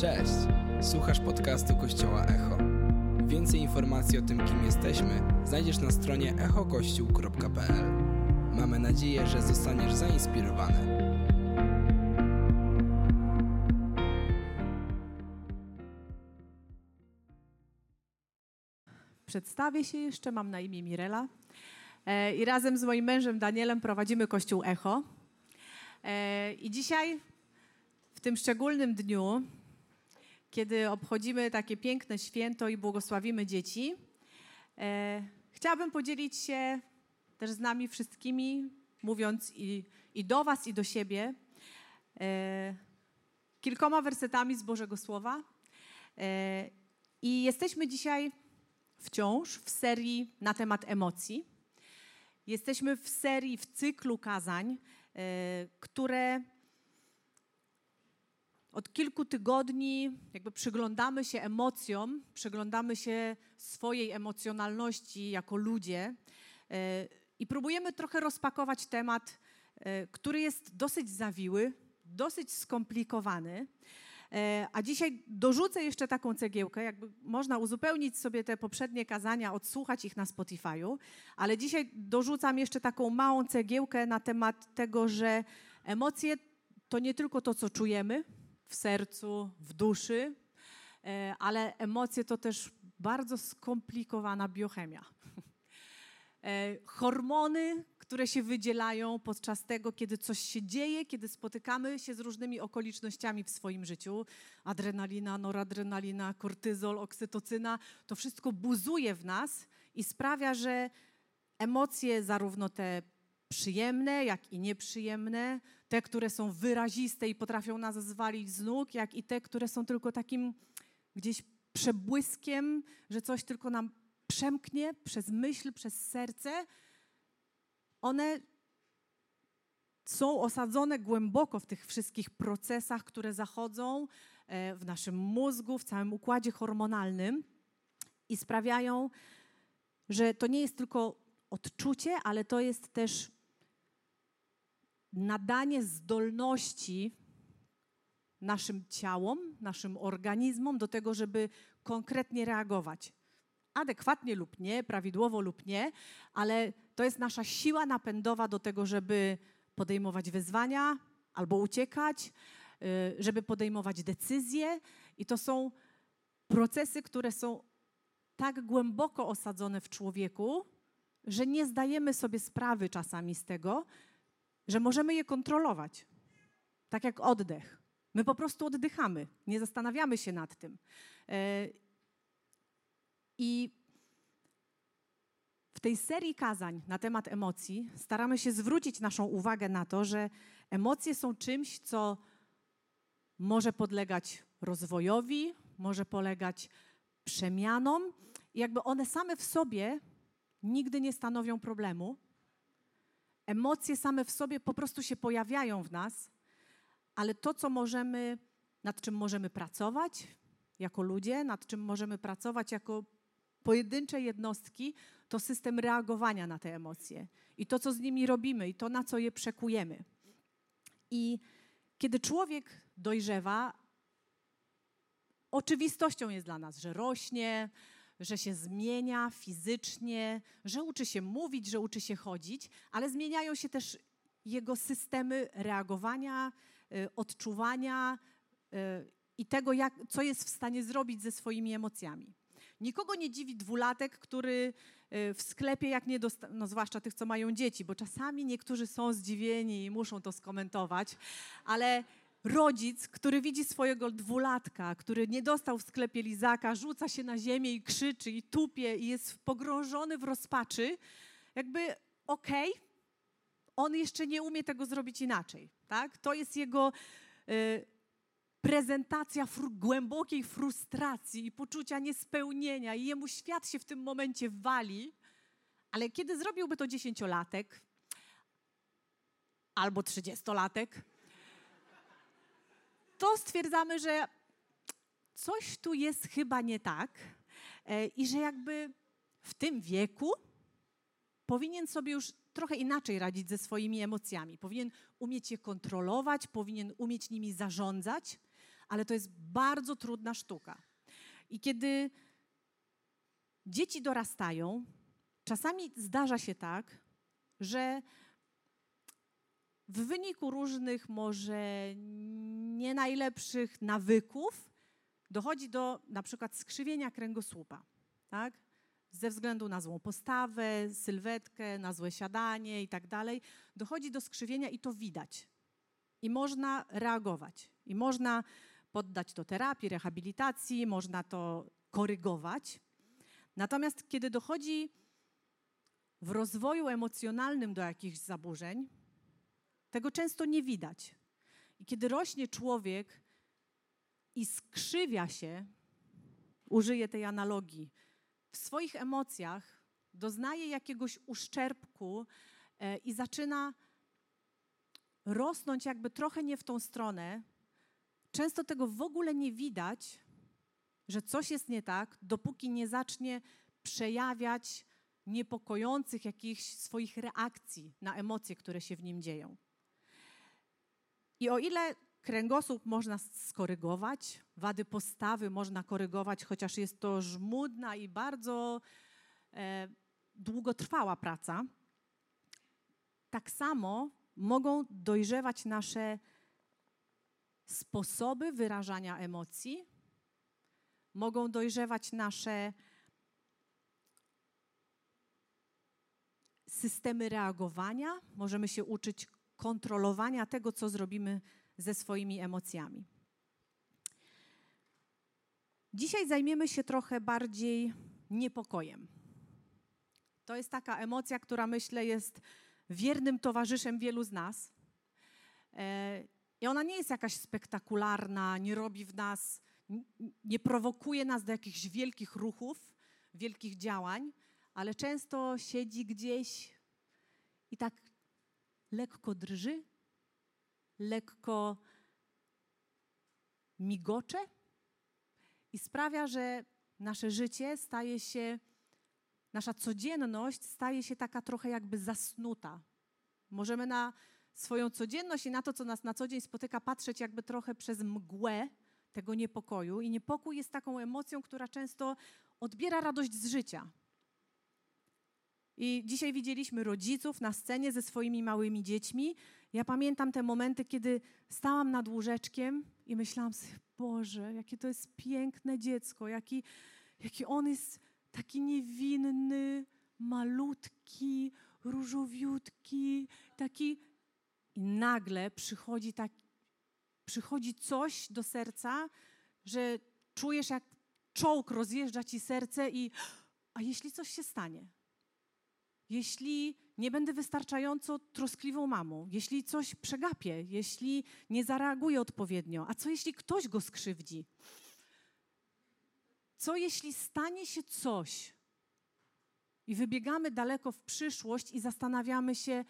Cześć! Słuchasz podcastu Kościoła Echo. Więcej informacji o tym, kim jesteśmy, znajdziesz na stronie echokościół.pl. Mamy nadzieję, że zostaniesz zainspirowany. Przedstawię się jeszcze, mam na imię Mirela e, i razem z moim mężem Danielem prowadzimy Kościół Echo. E, I dzisiaj, w tym szczególnym dniu, kiedy obchodzimy takie piękne święto i błogosławimy dzieci, e, chciałabym podzielić się też z nami wszystkimi, mówiąc i, i do Was, i do siebie, e, kilkoma wersetami z Bożego Słowa. E, I jesteśmy dzisiaj wciąż w serii na temat emocji. Jesteśmy w serii, w cyklu kazań, e, które od kilku tygodni jakby przyglądamy się emocjom, przyglądamy się swojej emocjonalności jako ludzie e, i próbujemy trochę rozpakować temat, e, który jest dosyć zawiły, dosyć skomplikowany. E, a dzisiaj dorzucę jeszcze taką cegiełkę, jakby można uzupełnić sobie te poprzednie kazania, odsłuchać ich na Spotify'u, ale dzisiaj dorzucam jeszcze taką małą cegiełkę na temat tego, że emocje to nie tylko to, co czujemy w sercu, w duszy, e, ale emocje to też bardzo skomplikowana biochemia. E, hormony, które się wydzielają podczas tego, kiedy coś się dzieje, kiedy spotykamy się z różnymi okolicznościami w swoim życiu. Adrenalina, noradrenalina, kortyzol, oksytocyna, to wszystko buzuje w nas i sprawia, że emocje, zarówno te przyjemne, jak i nieprzyjemne, te, które są wyraziste i potrafią nas zwalić z nóg, jak i te, które są tylko takim gdzieś przebłyskiem, że coś tylko nam przemknie przez myśl, przez serce, one są osadzone głęboko w tych wszystkich procesach, które zachodzą e, w naszym mózgu, w całym układzie hormonalnym i sprawiają, że to nie jest tylko odczucie, ale to jest też nadanie zdolności naszym ciałom, naszym organizmom do tego, żeby konkretnie reagować adekwatnie lub nie, prawidłowo lub nie, ale to jest nasza siła napędowa do tego, żeby podejmować wyzwania albo uciekać, y, żeby podejmować decyzje. I to są procesy, które są tak głęboko osadzone w człowieku, że nie zdajemy sobie sprawy czasami z tego, że możemy je kontrolować. Tak jak oddech. My po prostu oddychamy, nie zastanawiamy się nad tym. Y, i w tej serii kazań na temat emocji staramy się zwrócić naszą uwagę na to, że emocje są czymś, co może podlegać rozwojowi, może polegać przemianom, i jakby one same w sobie nigdy nie stanowią problemu. Emocje same w sobie po prostu się pojawiają w nas, ale to, co możemy, nad czym możemy pracować jako ludzie, nad czym możemy pracować jako pojedyncze jednostki to system reagowania na te emocje i to, co z nimi robimy i to, na co je przekujemy. I kiedy człowiek dojrzewa, oczywistością jest dla nas, że rośnie, że się zmienia fizycznie, że uczy się mówić, że uczy się chodzić, ale zmieniają się też jego systemy reagowania, y, odczuwania y, i tego, jak, co jest w stanie zrobić ze swoimi emocjami. Nikogo nie dziwi dwulatek, który y, w sklepie, jak nie dosta- no zwłaszcza tych, co mają dzieci, bo czasami niektórzy są zdziwieni i muszą to skomentować, ale rodzic, który widzi swojego dwulatka, który nie dostał w sklepie lizaka, rzuca się na ziemię i krzyczy i tupie i jest pogrążony w rozpaczy, jakby okej, okay, on jeszcze nie umie tego zrobić inaczej, tak? To jest jego y, prezentacja fr głębokiej frustracji i poczucia niespełnienia i jemu świat się w tym momencie wali, ale kiedy zrobiłby to dziesięciolatek albo trzydziestolatek, to stwierdzamy, że coś tu jest chyba nie tak e, i że jakby w tym wieku powinien sobie już trochę inaczej radzić ze swoimi emocjami. Powinien umieć je kontrolować, powinien umieć nimi zarządzać, ale to jest bardzo trudna sztuka. I kiedy dzieci dorastają, czasami zdarza się tak, że w wyniku różnych, może nie najlepszych nawyków, dochodzi do na przykład skrzywienia kręgosłupa. Tak? Ze względu na złą postawę, sylwetkę, na złe siadanie i tak dalej, dochodzi do skrzywienia i to widać. I można reagować. I można poddać to terapii, rehabilitacji, można to korygować. Natomiast kiedy dochodzi w rozwoju emocjonalnym do jakichś zaburzeń, tego często nie widać. I kiedy rośnie człowiek i skrzywia się, użyję tej analogii, w swoich emocjach doznaje jakiegoś uszczerbku e, i zaczyna rosnąć jakby trochę nie w tą stronę, często tego w ogóle nie widać, że coś jest nie tak, dopóki nie zacznie przejawiać niepokojących jakichś swoich reakcji na emocje, które się w nim dzieją. I o ile kręgosłup można skorygować, wady postawy można korygować, chociaż jest to żmudna i bardzo e, długotrwała praca, tak samo mogą dojrzewać nasze sposoby wyrażania emocji, mogą dojrzewać nasze systemy reagowania, możemy się uczyć kontrolowania tego, co zrobimy ze swoimi emocjami. Dzisiaj zajmiemy się trochę bardziej niepokojem. To jest taka emocja, która myślę jest wiernym towarzyszem wielu z nas. E, I ona nie jest jakaś spektakularna, nie robi w nas, nie prowokuje nas do jakichś wielkich ruchów, wielkich działań, ale często siedzi gdzieś i tak lekko drży, lekko migocze i sprawia, że nasze życie staje się, nasza codzienność staje się taka trochę jakby zasnuta. Możemy na swoją codzienność i na to, co nas na co dzień spotyka, patrzeć jakby trochę przez mgłę tego niepokoju. I niepokój jest taką emocją, która często odbiera radość z życia. I dzisiaj widzieliśmy rodziców na scenie ze swoimi małymi dziećmi. Ja pamiętam te momenty, kiedy stałam nad łóżeczkiem i myślałam sobie, Boże, jakie to jest piękne dziecko, jaki, jaki on jest taki niewinny, malutki, różowiutki, taki. I nagle przychodzi, tak, przychodzi coś do serca, że czujesz, jak czołg rozjeżdża ci serce i a jeśli coś się stanie? Jeśli nie będę wystarczająco troskliwą mamą, jeśli coś przegapię, jeśli nie zareaguję odpowiednio, a co jeśli ktoś go skrzywdzi? Co jeśli stanie się coś i wybiegamy daleko w przyszłość i zastanawiamy się,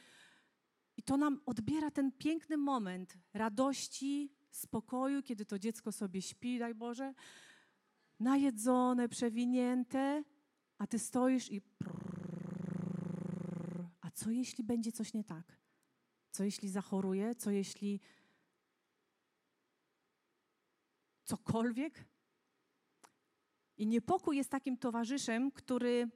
i to nam odbiera ten piękny moment radości, spokoju, kiedy to dziecko sobie śpi, daj Boże, najedzone, przewinięte, a ty stoisz i prrr, co jeśli będzie coś nie tak? Co jeśli zachoruje? Co jeśli cokolwiek? I niepokój jest takim towarzyszem, który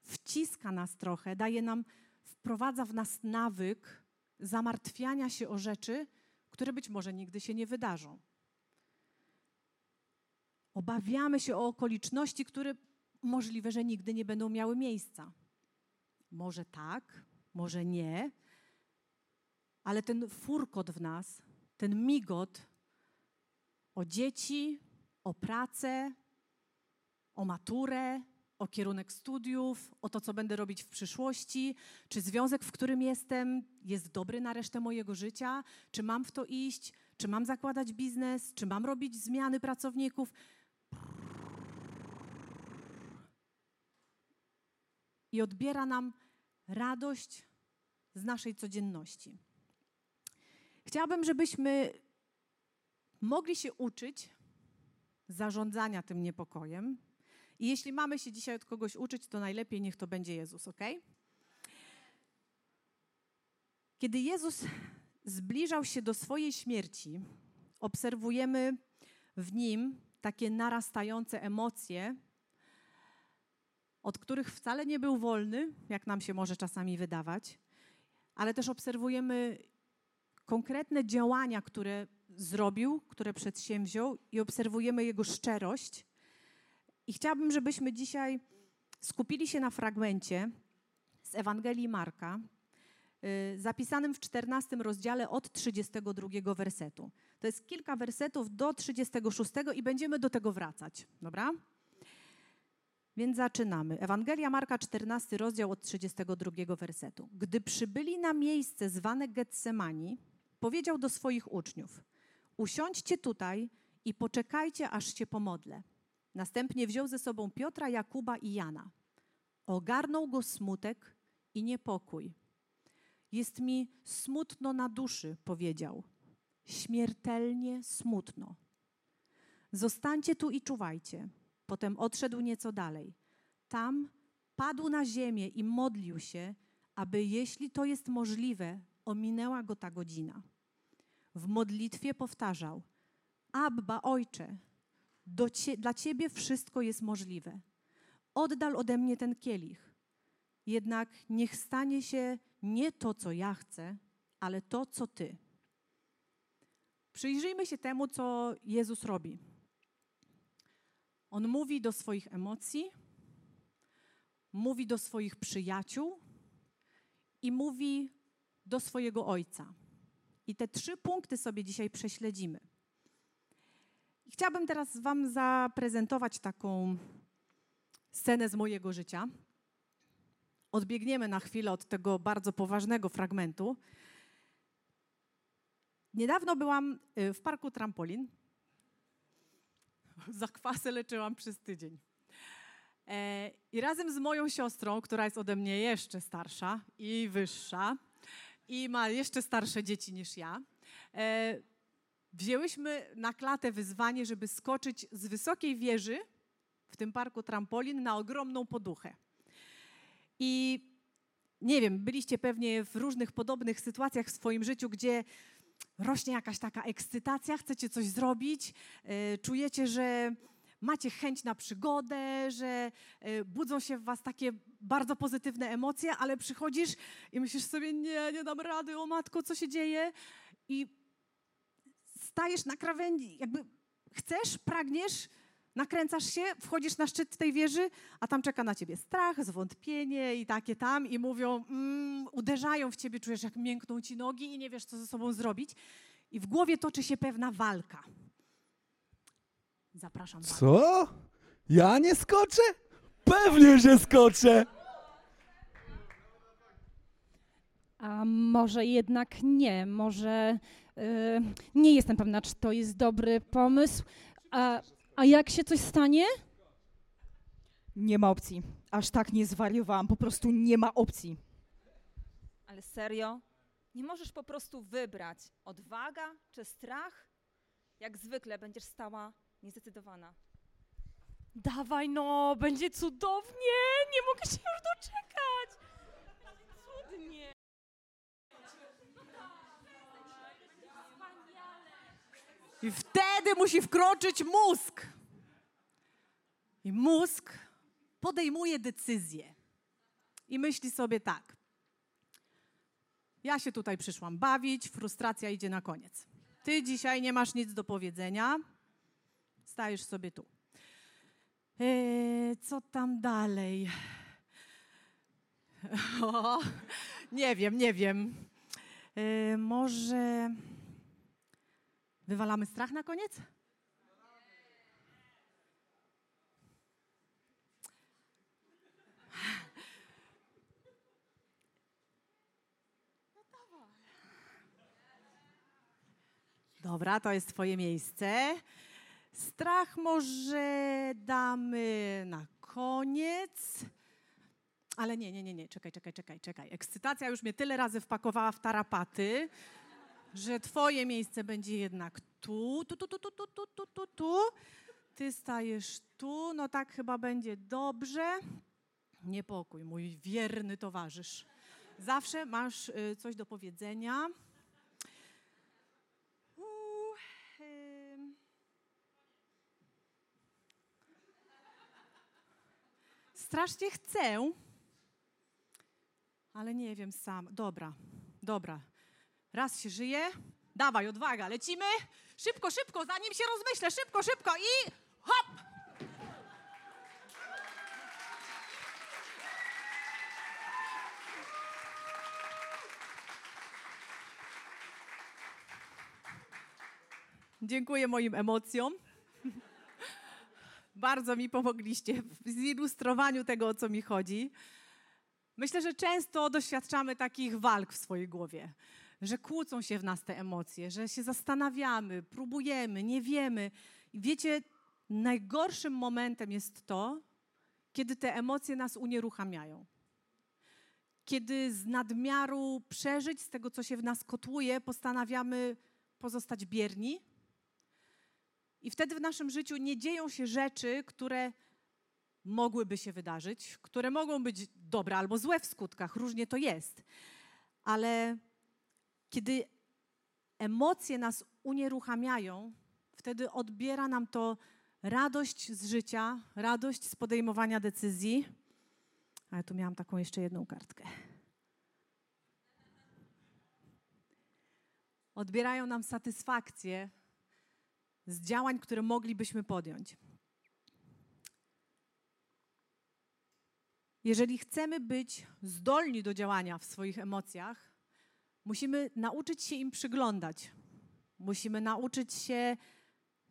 wciska nas trochę, daje nam, wprowadza w nas nawyk zamartwiania się o rzeczy, które być może nigdy się nie wydarzą. Obawiamy się o okoliczności, które możliwe, że nigdy nie będą miały miejsca. Może tak, może nie, ale ten furkot w nas, ten migot o dzieci, o pracę, o maturę, o kierunek studiów, o to, co będę robić w przyszłości, czy związek, w którym jestem, jest dobry na resztę mojego życia, czy mam w to iść, czy mam zakładać biznes, czy mam robić zmiany pracowników. I odbiera nam radość z naszej codzienności. Chciałabym, żebyśmy mogli się uczyć zarządzania tym niepokojem. I jeśli mamy się dzisiaj od kogoś uczyć, to najlepiej niech to będzie Jezus, ok? Kiedy Jezus zbliżał się do swojej śmierci, obserwujemy w nim takie narastające emocje, od których wcale nie był wolny, jak nam się może czasami wydawać, ale też obserwujemy konkretne działania, które zrobił, które przedsięwziął i obserwujemy jego szczerość. I chciałabym, żebyśmy dzisiaj skupili się na fragmencie z Ewangelii Marka, y, zapisanym w 14 rozdziale od 32 wersetu. To jest kilka wersetów do 36 i będziemy do tego wracać, dobra? Więc zaczynamy. Ewangelia Marka, 14 rozdział od 32 wersetu. Gdy przybyli na miejsce zwane Getsemani, powiedział do swoich uczniów: Usiądźcie tutaj i poczekajcie, aż się pomodlę. Następnie wziął ze sobą Piotra, Jakuba i Jana. Ogarnął go smutek i niepokój. Jest mi smutno na duszy, powiedział. Śmiertelnie smutno. Zostańcie tu i czuwajcie. Potem odszedł nieco dalej. Tam padł na ziemię i modlił się, aby jeśli to jest możliwe, ominęła go ta godzina. W modlitwie powtarzał: Abba, ojcze, cie, dla ciebie wszystko jest możliwe. Oddal ode mnie ten kielich. Jednak niech stanie się nie to, co ja chcę, ale to, co ty. Przyjrzyjmy się temu, co Jezus robi. On mówi do swoich emocji, mówi do swoich przyjaciół i mówi do swojego ojca. I te trzy punkty sobie dzisiaj prześledzimy. Chciałabym teraz Wam zaprezentować taką scenę z mojego życia. Odbiegniemy na chwilę od tego bardzo poważnego fragmentu. Niedawno byłam y, w parku trampolin zakwasy leczyłam przez tydzień. E, I razem z moją siostrą, która jest ode mnie jeszcze starsza i wyższa, i ma jeszcze starsze dzieci niż ja, e, wzięłyśmy na klatę wyzwanie, żeby skoczyć z wysokiej wieży w tym parku trampolin na ogromną poduchę. I nie wiem, byliście pewnie w różnych podobnych sytuacjach w swoim życiu, gdzie rośnie jakaś taka ekscytacja, chcecie coś zrobić, e, czujecie, że macie chęć na przygodę, że e, budzą się w was takie bardzo pozytywne emocje, ale przychodzisz i myślisz sobie, nie, nie dam rady, o matko, co się dzieje? I stajesz na krawędzi, jakby chcesz, pragniesz, nakręcasz się, wchodzisz na szczyt tej wieży, a tam czeka na ciebie strach, zwątpienie i takie tam i mówią, mm, uderzają w ciebie, czujesz jak miękną ci nogi i nie wiesz, co ze sobą zrobić. I w głowie toczy się pewna walka. Zapraszam. Co? Ja nie skoczę? Pewnie, że skoczę! A może jednak nie, może yy, nie jestem pewna, czy to jest dobry pomysł. A a jak się coś stanie? Nie ma opcji. Aż tak nie zwariowałam. Po prostu nie ma opcji. Ale serio? Nie możesz po prostu wybrać odwaga czy strach? Jak zwykle będziesz stała niezdecydowana. Dawaj no, będzie cudownie! Nie mogę się już doczekać! I wtedy musi wkroczyć mózg. I mózg podejmuje decyzję. I myśli sobie tak. Ja się tutaj przyszłam bawić, frustracja idzie na koniec. Ty dzisiaj nie masz nic do powiedzenia, stajesz sobie tu. Eee, co tam dalej? O, nie wiem, nie wiem. Eee, może. Wywalamy strach na koniec? Dobra, to jest Twoje miejsce. Strach może damy na koniec. Ale nie, nie, nie, nie, czekaj, czekaj, czekaj, czekaj. Ekscytacja już mnie tyle razy wpakowała w tarapaty, że twoje miejsce będzie jednak tu, tu, tu, tu, tu, tu, tu, tu, tu, tu. Ty stajesz tu, no tak chyba będzie dobrze. Niepokój, mój wierny towarzysz. Zawsze masz y, coś do powiedzenia. Y. Strasznie chcę, ale nie wiem sam. Dobra, dobra. Raz się żyje, dawaj, odwaga, lecimy. Szybko, szybko, zanim się rozmyślę, szybko, szybko i hop! Dziękuję moim emocjom. Bardzo mi pomogliście w zilustrowaniu tego, o co mi chodzi. Myślę, że często doświadczamy takich walk w swojej głowie, że kłócą się w nas te emocje, że się zastanawiamy, próbujemy, nie wiemy. I wiecie, najgorszym momentem jest to, kiedy te emocje nas unieruchamiają. Kiedy z nadmiaru przeżyć, z tego, co się w nas kotłuje, postanawiamy pozostać bierni. I wtedy w naszym życiu nie dzieją się rzeczy, które mogłyby się wydarzyć, które mogą być dobre albo złe w skutkach, różnie to jest. Ale kiedy emocje nas unieruchamiają, wtedy odbiera nam to radość z życia, radość z podejmowania decyzji. Ale tu miałam taką jeszcze jedną kartkę. Odbierają nam satysfakcję z działań, które moglibyśmy podjąć. Jeżeli chcemy być zdolni do działania w swoich emocjach, musimy nauczyć się im przyglądać. Musimy nauczyć się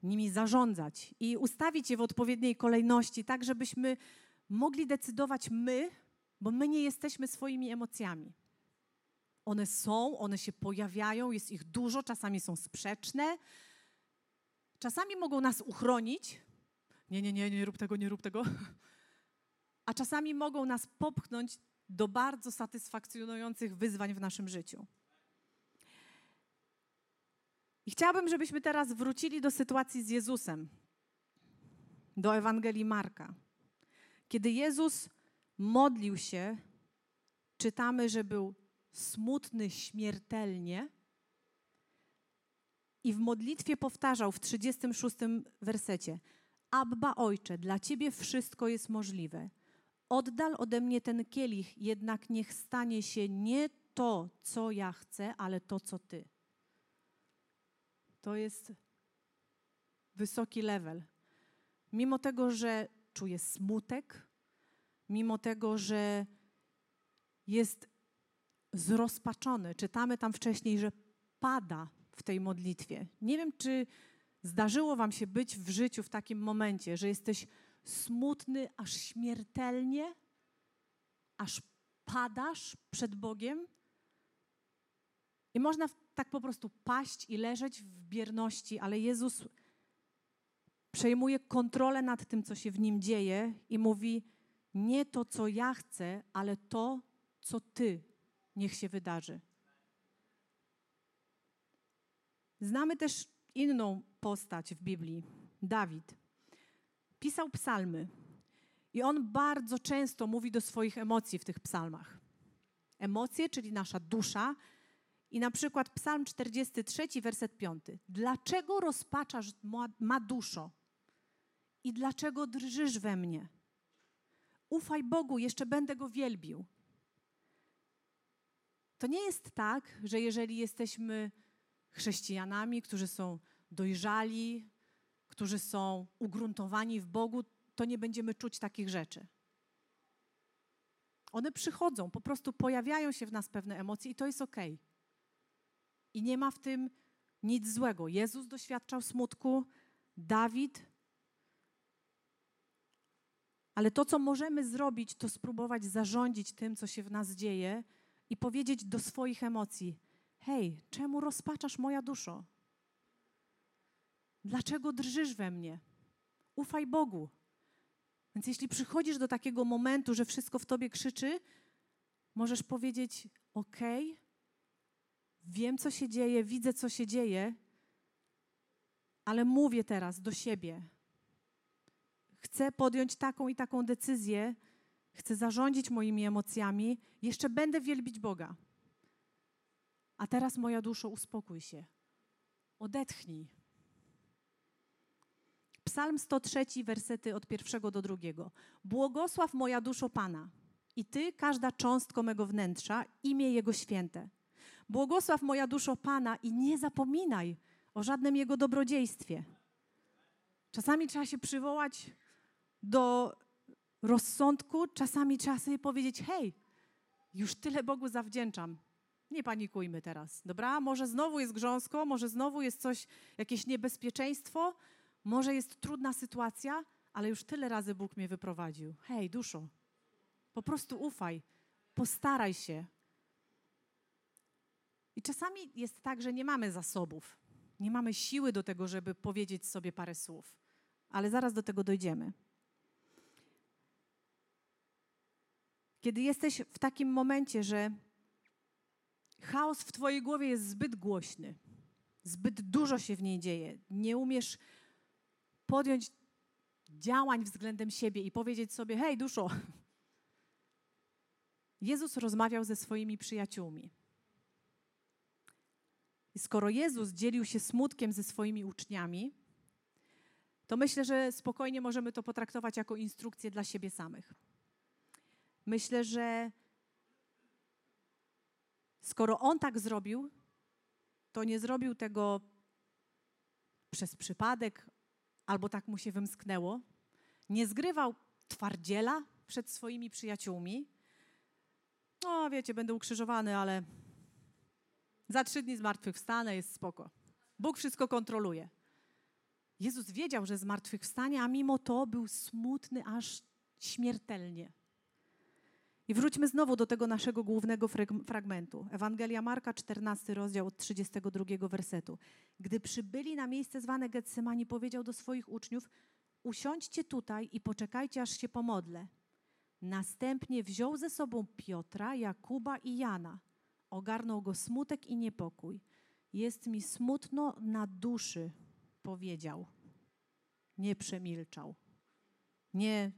nimi zarządzać i ustawić je w odpowiedniej kolejności, tak żebyśmy mogli decydować my, bo my nie jesteśmy swoimi emocjami. One są, one się pojawiają, jest ich dużo, czasami są sprzeczne, czasami mogą nas uchronić. Nie, nie, nie, nie rób tego, nie rób tego. A czasami mogą nas popchnąć do bardzo satysfakcjonujących wyzwań w naszym życiu. I chciałabym, żebyśmy teraz wrócili do sytuacji z Jezusem, do Ewangelii Marka. Kiedy Jezus modlił się, czytamy, że był smutny śmiertelnie i w modlitwie powtarzał w 36 wersecie: Abba Ojcze, dla Ciebie wszystko jest możliwe. Oddal ode mnie ten kielich, jednak niech stanie się nie to, co ja chcę, ale to, co Ty. To jest wysoki level. Mimo tego, że czuje smutek, mimo tego, że jest zrozpaczony, czytamy tam wcześniej, że pada w tej modlitwie. Nie wiem, czy zdarzyło Wam się być w życiu w takim momencie, że jesteś smutny aż śmiertelnie, aż padasz przed Bogiem. I można tak po prostu paść i leżeć w bierności, ale Jezus przejmuje kontrolę nad tym, co się w nim dzieje i mówi: Nie to, co ja chcę, ale to, co ty niech się wydarzy. Znamy też inną postać w Biblii Dawid. Pisał psalmy i on bardzo często mówi do swoich emocji w tych psalmach. Emocje, czyli nasza dusza. I na przykład Psalm 43, werset 5. Dlaczego rozpaczasz ma, duszo? I dlaczego drżysz we mnie? Ufaj Bogu, jeszcze będę go wielbił. To nie jest tak, że jeżeli jesteśmy chrześcijanami, którzy są dojrzali, którzy są ugruntowani w Bogu, to nie będziemy czuć takich rzeczy. One przychodzą, po prostu pojawiają się w nas pewne emocje i to jest ok. I nie ma w tym nic złego. Jezus doświadczał smutku, Dawid. Ale to, co możemy zrobić, to spróbować zarządzić tym, co się w nas dzieje i powiedzieć do swoich emocji: Hej, czemu rozpaczasz moja duszo? Dlaczego drżysz we mnie? Ufaj Bogu. Więc jeśli przychodzisz do takiego momentu, że wszystko w tobie krzyczy, możesz powiedzieć: OK, wiem, co się dzieje, widzę, co się dzieje, ale mówię teraz do siebie. Chcę podjąć taką i taką decyzję, chcę zarządzić moimi emocjami, jeszcze będę wielbić Boga. A teraz, moja duszo, uspokój się. Odetchnij. Psalm 103, wersety od pierwszego do drugiego. Błogosław moja duszo Pana i Ty, każda cząstka mego wnętrza, imię Jego święte. Błogosław moja duszo Pana i nie zapominaj o żadnym Jego dobrodziejstwie. Czasami trzeba się przywołać do rozsądku, czasami trzeba sobie powiedzieć: Hej, już tyle Bogu zawdzięczam. Nie panikujmy teraz, dobra? Może znowu jest grząsko, może znowu jest coś, jakieś niebezpieczeństwo, może jest trudna sytuacja, ale już tyle razy Bóg mnie wyprowadził. Hej, duszo, po prostu ufaj, postaraj się. I czasami jest tak, że nie mamy zasobów, nie mamy siły do tego, żeby powiedzieć sobie parę słów, ale zaraz do tego dojdziemy. Kiedy jesteś w takim momencie, że chaos w Twojej głowie jest zbyt głośny, zbyt dużo się w niej dzieje, nie umiesz podjąć działań względem siebie i powiedzieć sobie: Hej, duszo, Jezus rozmawiał ze swoimi przyjaciółmi. I skoro Jezus dzielił się smutkiem ze swoimi uczniami, to myślę, że spokojnie możemy to potraktować jako instrukcję dla siebie samych. Myślę, że skoro on tak zrobił, to nie zrobił tego przez przypadek albo tak mu się wymsknęło. Nie zgrywał twardziela przed swoimi przyjaciółmi. No, wiecie, będę ukrzyżowany, ale za trzy dni zmartwychwstanę, jest spoko. Bóg wszystko kontroluje. Jezus wiedział, że zmartwychwstanie, a mimo to był smutny aż śmiertelnie. I wróćmy znowu do tego naszego głównego fragmentu. Ewangelia Marka, 14 rozdział od 32 wersetu. Gdy przybyli na miejsce zwane Getsemani, powiedział do swoich uczniów: Usiądźcie tutaj i poczekajcie, aż się pomodlę. Następnie wziął ze sobą Piotra, Jakuba i Jana. Ogarnął go smutek i niepokój. Jest mi smutno na duszy, powiedział. Nie przemilczał. Nie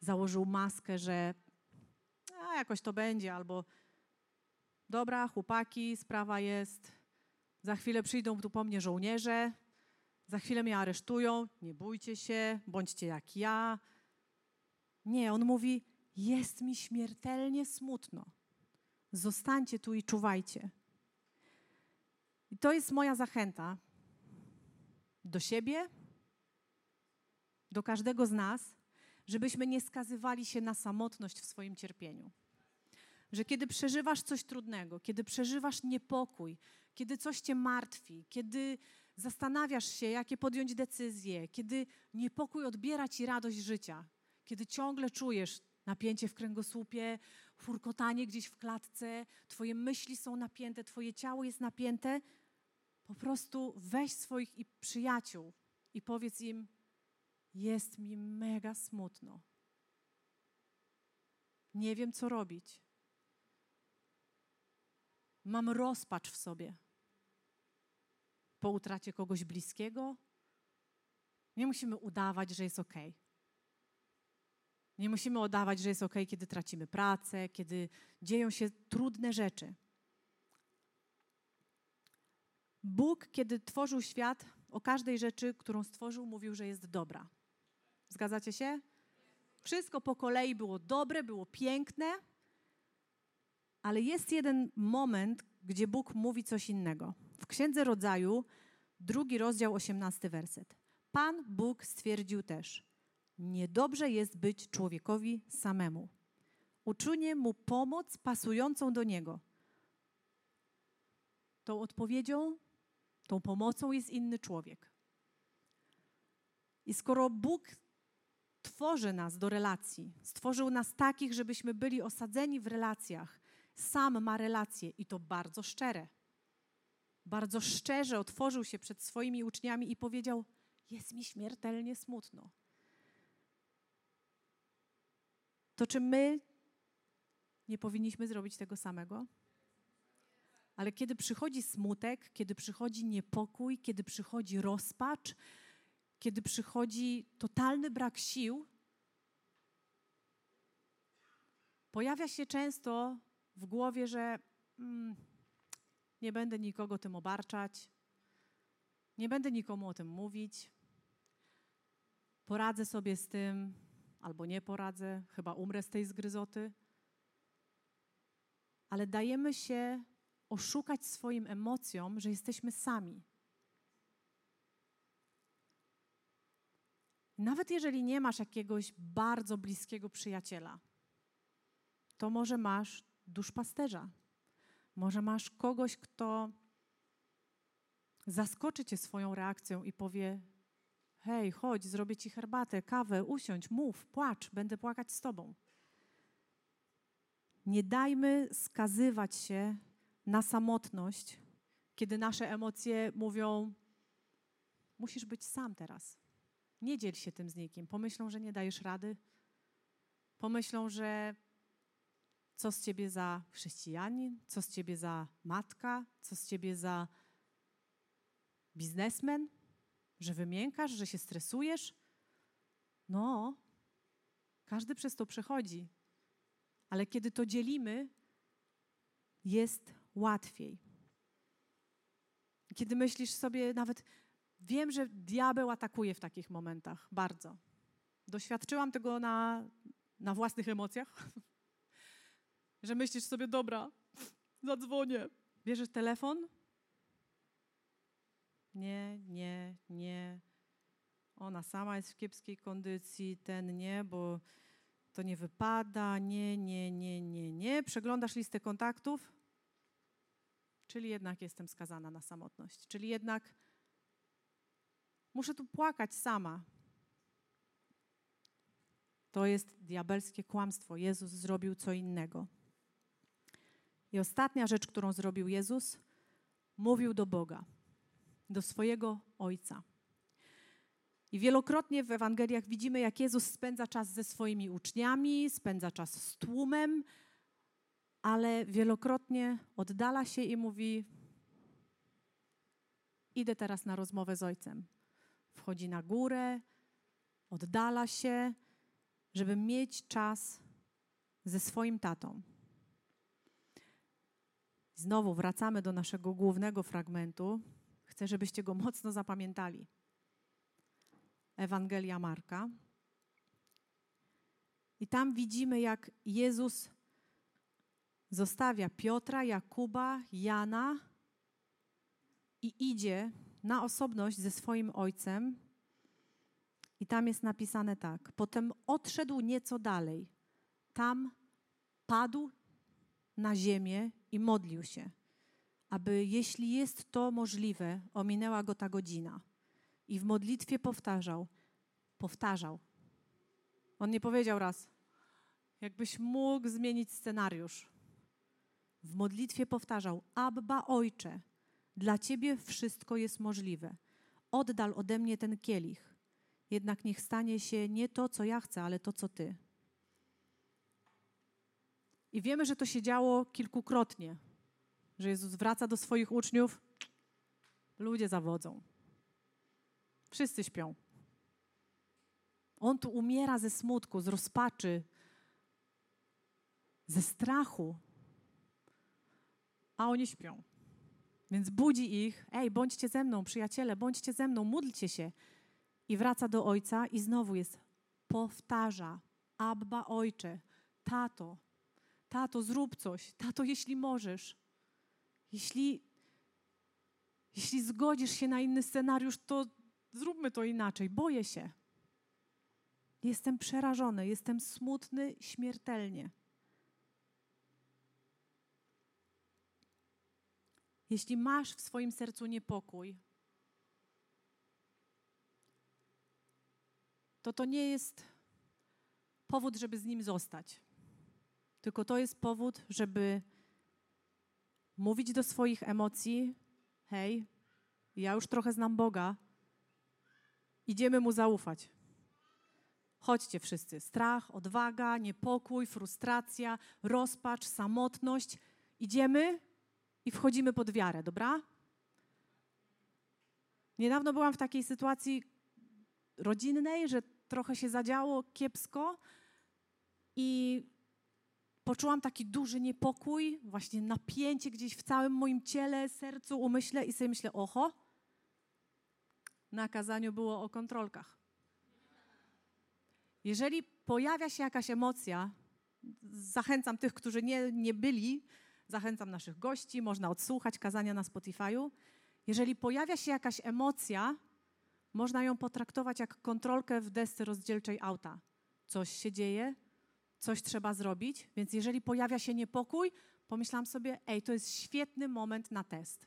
założył maskę, że a jakoś to będzie, albo dobra, chłopaki, sprawa jest, za chwilę przyjdą tu po mnie żołnierze, za chwilę mnie aresztują, nie bójcie się, bądźcie jak ja. Nie, on mówi, jest mi śmiertelnie smutno. Zostańcie tu i czuwajcie. I to jest moja zachęta do siebie, do każdego z nas, żebyśmy nie skazywali się na samotność w swoim cierpieniu. Że kiedy przeżywasz coś trudnego, kiedy przeżywasz niepokój, kiedy coś cię martwi, kiedy zastanawiasz się, jakie podjąć decyzje, kiedy niepokój odbiera ci radość życia, kiedy ciągle czujesz napięcie w kręgosłupie, furkotanie gdzieś w klatce, twoje myśli są napięte, twoje ciało jest napięte, po prostu weź swoich przyjaciół i powiedz im: Jest mi mega smutno. Nie wiem, co robić. Mam rozpacz w sobie. Po utracie kogoś bliskiego. Nie musimy udawać, że jest ok. Nie musimy udawać, że jest ok, kiedy tracimy pracę, kiedy dzieją się trudne rzeczy. Bóg, kiedy tworzył świat, o każdej rzeczy, którą stworzył, mówił, że jest dobra. Zgadzacie się? Wszystko po kolei było dobre, było piękne, ale jest jeden moment, gdzie Bóg mówi coś innego. W Księdze Rodzaju, drugi rozdział, osiemnasty werset. Pan Bóg stwierdził też, niedobrze jest być człowiekowi samemu. Uczynię mu pomoc pasującą do niego. Tą odpowiedzią, tą pomocą jest inny człowiek. I skoro Bóg tworzy nas do relacji, stworzył nas takich, żebyśmy byli osadzeni w relacjach, sam ma relacje i to bardzo szczere. Bardzo szczerze otworzył się przed swoimi uczniami i powiedział: Jest mi śmiertelnie smutno. To czy my nie powinniśmy zrobić tego samego? Ale kiedy przychodzi smutek, kiedy przychodzi niepokój, kiedy przychodzi rozpacz, kiedy przychodzi totalny brak sił, pojawia się często w głowie, że mm, nie będę nikogo tym obarczać, nie będę nikomu o tym mówić. poradzę sobie z tym, albo nie poradzę, chyba umrę z tej zgryzoty. Ale dajemy się oszukać swoim emocjom, że jesteśmy sami. Nawet jeżeli nie masz jakiegoś bardzo bliskiego przyjaciela, to może masz duszpasterza. Może masz kogoś, kto zaskoczy cię swoją reakcją i powie: Hej, chodź, zrobię ci herbatę, kawę, usiądź, mów, płacz, będę płakać z tobą. Nie dajmy skazywać się na samotność, kiedy nasze emocje mówią: Musisz być sam teraz. Nie dziel się tym z nikim. Pomyślą, że nie dajesz rady. Pomyślą, że co z ciebie za chrześcijanin, co z ciebie za matka, co z ciebie za biznesmen, że wymiękasz, że się stresujesz. No, każdy przez to przechodzi, ale kiedy to dzielimy, jest łatwiej. Kiedy myślisz sobie nawet, wiem, że diabeł atakuje w takich momentach bardzo. Doświadczyłam tego na, na własnych emocjach, że myślisz sobie, dobra, zadzwonię. Bierzesz telefon? Nie, nie, nie. Ona sama jest w kiepskiej kondycji, ten nie, bo to nie wypada, nie, nie, nie, nie, nie. Przeglądasz listę kontaktów, czyli jednak jestem skazana na samotność, czyli jednak muszę tu płakać sama. To jest diabelskie kłamstwo. Jezus zrobił co innego. I ostatnia rzecz, którą zrobił Jezus, mówił do Boga, do swojego Ojca. I wielokrotnie w Ewangeliach widzimy, jak Jezus spędza czas ze swoimi uczniami, spędza czas z tłumem, ale wielokrotnie oddala się i mówi: Idę teraz na rozmowę z Ojcem. Wchodzi na górę, oddala się, żeby mieć czas ze swoim tatą. Znowu wracamy do naszego głównego fragmentu. Chcę, żebyście go mocno zapamiętali. Ewangelia Marka. I tam widzimy, jak Jezus zostawia Piotra, Jakuba, Jana i idzie na osobność ze swoim ojcem. I tam jest napisane tak: Potem odszedł nieco dalej. Tam padł na ziemię i modlił się, aby, jeśli jest to możliwe, ominęła go ta godzina. I w modlitwie powtarzał, powtarzał. On nie powiedział raz, jakbyś mógł zmienić scenariusz. W modlitwie powtarzał: Abba, ojcze, dla ciebie wszystko jest możliwe. Oddal ode mnie ten kielich. Jednak niech stanie się nie to, co ja chcę, ale to, co ty. I wiemy, że to się działo kilkukrotnie, że Jezus wraca do swoich uczniów, ludzie zawodzą. Wszyscy śpią. On tu umiera ze smutku, z rozpaczy, ze strachu, a oni śpią. Więc budzi ich, ej, bądźcie ze mną, przyjaciele, bądźcie ze mną, módlcie się. I wraca do ojca i znowu jest, powtarza, Abba, ojcze, tato, tato, zrób coś, tato, jeśli możesz. Jeśli, jeśli zgodzisz się na inny scenariusz, to zróbmy to inaczej. Boję się. Jestem przerażony, jestem smutny śmiertelnie. Jeśli masz w swoim sercu niepokój, to to nie jest powód, żeby z nim zostać. Tylko to jest powód, żeby mówić do swoich emocji: hej, ja już trochę znam Boga, idziemy mu zaufać. Chodźcie wszyscy. Strach, odwaga, niepokój, frustracja, rozpacz, samotność. Idziemy i wchodzimy pod wiarę, dobra? Niedawno byłam w takiej sytuacji rodzinnej, że trochę się zadziało kiepsko i poczułam taki duży niepokój, właśnie napięcie gdzieś w całym moim ciele, sercu, umyśle i sobie myślę, oho, na kazaniu było o kontrolkach. Jeżeli pojawia się jakaś emocja, zachęcam tych, którzy nie, nie byli, zachęcam naszych gości, można odsłuchać kazania na Spotify'u. Jeżeli pojawia się jakaś emocja, można ją potraktować jak kontrolkę w desce rozdzielczej auta. Coś się dzieje, coś trzeba zrobić, więc jeżeli pojawia się niepokój, pomyślałam sobie, ej, to jest świetny moment na test.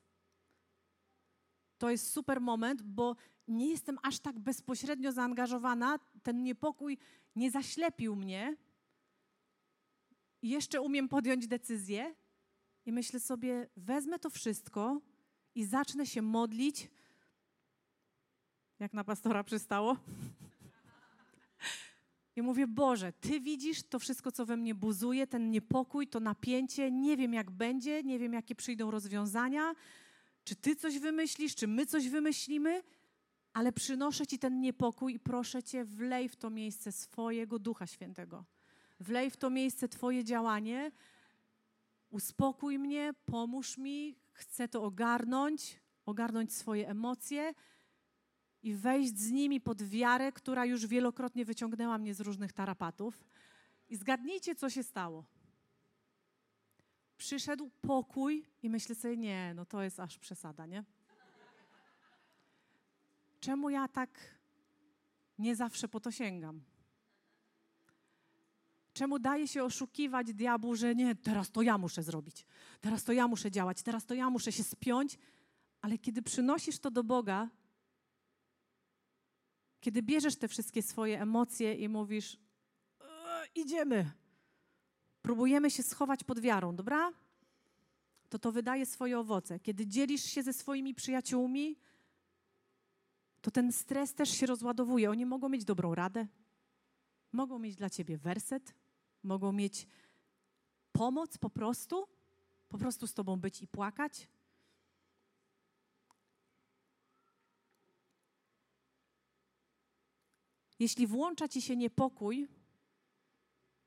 To jest super moment, bo nie jestem aż tak bezpośrednio zaangażowana, ten niepokój nie zaślepił mnie. Jeszcze umiem podjąć decyzję i myślę sobie, wezmę to wszystko i zacznę się modlić, jak na pastora przystało. I mówię, Boże, Ty widzisz to wszystko, co we mnie buzuje, ten niepokój, to napięcie, nie wiem jak będzie, nie wiem jakie przyjdą rozwiązania, czy Ty coś wymyślisz, czy my coś wymyślimy, ale przynoszę Ci ten niepokój i proszę Cię, wlej w to miejsce swojego Ducha Świętego. Wlej w to miejsce Twoje działanie, uspokój mnie, pomóż mi, chcę to ogarnąć, ogarnąć swoje emocje i wejść z nimi pod wiarę, która już wielokrotnie wyciągnęła mnie z różnych tarapatów. I zgadnijcie, co się stało. Przyszedł pokój i myślę sobie, nie, no to jest aż przesada, nie? Czemu ja tak nie zawsze po to sięgam? Czemu daje się oszukiwać diabłu, że nie, teraz to ja muszę zrobić, teraz to ja muszę działać, teraz to ja muszę się spiąć, ale kiedy przynosisz to do Boga, kiedy bierzesz te wszystkie swoje emocje i mówisz, e, idziemy, próbujemy się schować pod wiarą, dobra? To to wydaje swoje owoce. Kiedy dzielisz się ze swoimi przyjaciółmi, to ten stres też się rozładowuje. Oni mogą mieć dobrą radę, mogą mieć dla ciebie werset, mogą mieć pomoc po prostu, po prostu z tobą być i płakać. Jeśli włącza ci się niepokój,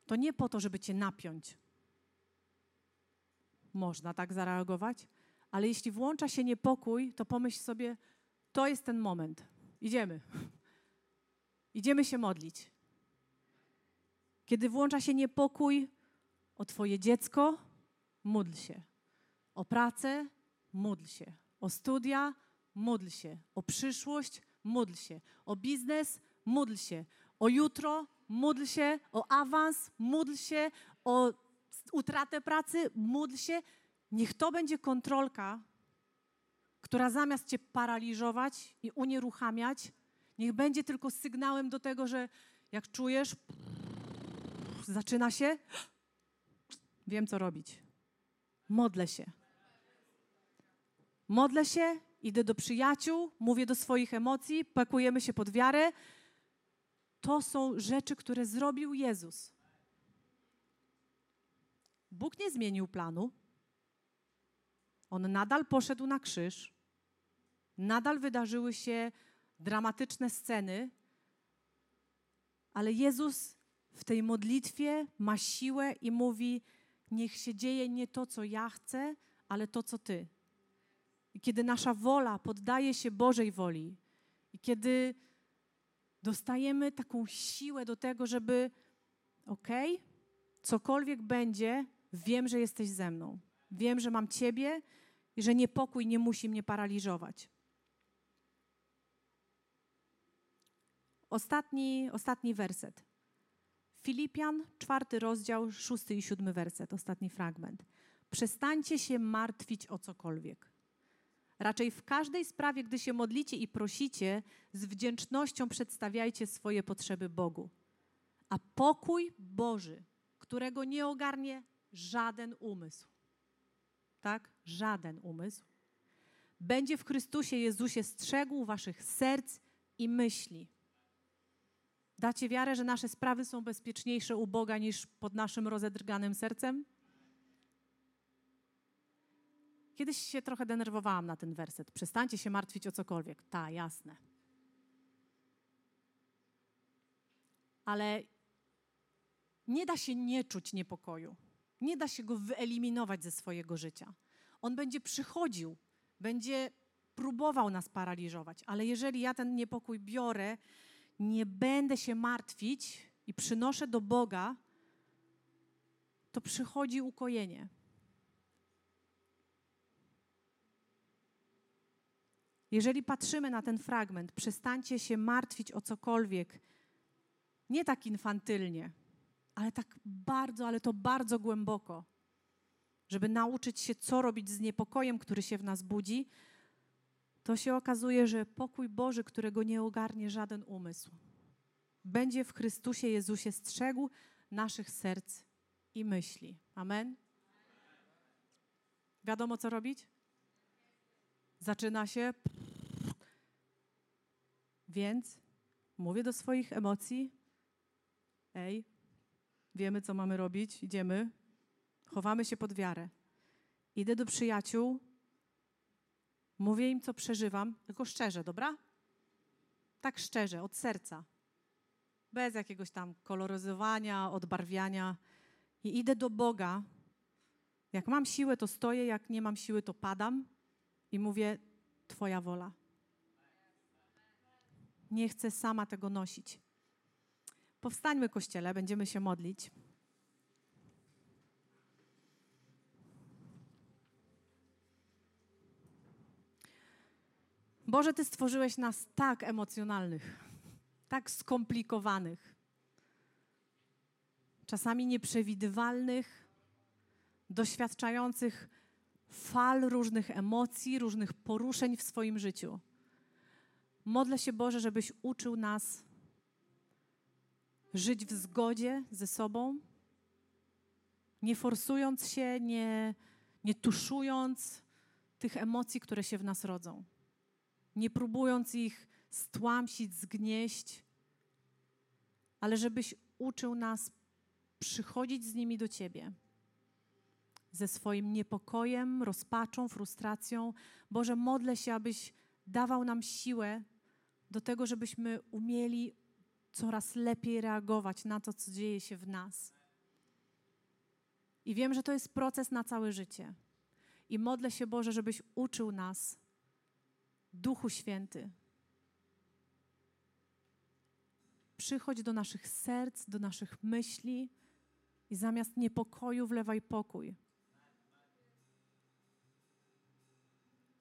to nie po to, żeby cię napiąć. Można tak zareagować, ale jeśli włącza się niepokój, to pomyśl sobie, to jest ten moment. Idziemy. Idziemy się modlić. Kiedy włącza się niepokój o Twoje dziecko, módl się. O pracę, módl się. O studia, módl się. O przyszłość, módl się. O biznes, módl się. O jutro, módl się. O awans, módl się. O utratę pracy, módl się. Niech to będzie kontrolka, która zamiast cię paraliżować i unieruchamiać, niech będzie tylko sygnałem do tego, że jak czujesz, zaczyna się, wiem co robić. Modlę się. Modlę się, idę do przyjaciół, mówię do swoich emocji, pakujemy się pod wiarę. To są rzeczy, które zrobił Jezus. Bóg nie zmienił planu. On nadal poszedł na krzyż. Nadal wydarzyły się dramatyczne sceny, ale Jezus w tej modlitwie ma siłę i mówi: Niech się dzieje nie to, co ja chcę, ale to, co Ty. I kiedy nasza wola poddaje się Bożej woli, i kiedy dostajemy taką siłę do tego, żeby, okej, okay, cokolwiek będzie, wiem, że jesteś ze mną. Wiem, że mam Ciebie i że niepokój nie musi mnie paraliżować. Ostatni, ostatni werset. Filipian, czwarty rozdział, szósty i siódmy werset, ostatni fragment. Przestańcie się martwić o cokolwiek. Raczej w każdej sprawie, gdy się modlicie i prosicie, z wdzięcznością przedstawiajcie swoje potrzeby Bogu. A pokój Boży, którego nie ogarnie żaden umysł, tak? Żaden umysł, będzie w Chrystusie Jezusie strzegł waszych serc i myśli. Dacie wiarę, że nasze sprawy są bezpieczniejsze u Boga niż pod naszym rozedrganym sercem? Kiedyś się trochę denerwowałam na ten werset. Przestańcie się martwić o cokolwiek. Ta, jasne. Ale nie da się nie czuć niepokoju. Nie da się go wyeliminować ze swojego życia. On będzie przychodził, będzie próbował nas paraliżować, ale jeżeli ja ten niepokój biorę nie będę się martwić i przynoszę do Boga, to przychodzi ukojenie. Jeżeli patrzymy na ten fragment, przestańcie się martwić o cokolwiek, nie tak infantylnie, ale tak bardzo, ale to bardzo głęboko, żeby nauczyć się, co robić z niepokojem, który się w nas budzi, to się okazuje, że pokój Boży, którego nie ogarnie żaden umysł, będzie w Chrystusie Jezusie strzegł naszych serc i myśli. Amen? Wiadomo, co robić? Zaczyna się. Więc mówię do swoich emocji: Ej, wiemy, co mamy robić, idziemy, chowamy się pod wiarę. Idę do przyjaciół, mówię im, co przeżywam, tylko szczerze, dobra? Tak szczerze, od serca. Bez jakiegoś tam koloryzowania, odbarwiania. I idę do Boga. Jak mam siłę, to stoję, jak nie mam siły, to padam i mówię: Twoja wola. Nie chcę sama tego nosić. Powstańmy, kościele, będziemy się modlić. Boże, Ty stworzyłeś nas tak emocjonalnych, tak skomplikowanych, czasami nieprzewidywalnych, doświadczających fal różnych emocji, różnych poruszeń w swoim życiu. Modlę się, Boże, żebyś uczył nas żyć w zgodzie ze sobą, nie forsując się, nie, nie tuszując tych emocji, które się w nas rodzą, nie próbując ich stłamsić, zgnieść, ale żebyś uczył nas przychodzić z nimi do Ciebie. Ze swoim niepokojem, rozpaczą, frustracją. Boże, modlę się, abyś dawał nam siłę do tego, żebyśmy umieli coraz lepiej reagować na to, co dzieje się w nas. I wiem, że to jest proces na całe życie. I modlę się, Boże, żebyś uczył nas, Duchu Święty. Przychodź do naszych serc, do naszych myśli i zamiast niepokoju wlewaj pokój.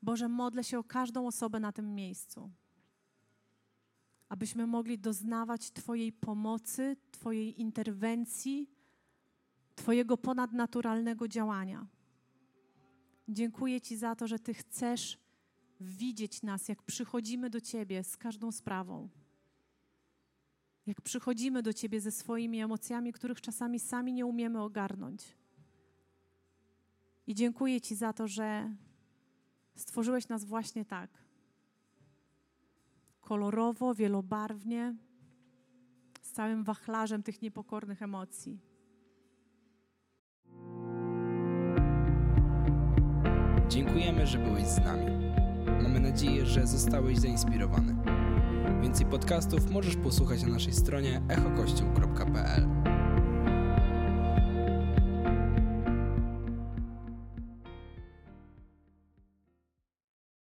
Boże, modlę się o każdą osobę na tym miejscu abyśmy mogli doznawać Twojej pomocy, Twojej interwencji, Twojego ponadnaturalnego działania. Dziękuję Ci za to, że Ty chcesz widzieć nas, jak przychodzimy do Ciebie z każdą sprawą. Jak przychodzimy do Ciebie ze swoimi emocjami, których czasami sami nie umiemy ogarnąć. I dziękuję Ci za to, że stworzyłeś nas właśnie tak kolorowo, wielobarwnie, z całym wachlarzem tych niepokornych emocji. Dziękujemy, że byłeś z nami. Mamy nadzieję, że zostałeś zainspirowany. Więcej podcastów możesz posłuchać na naszej stronie echokościół.pl.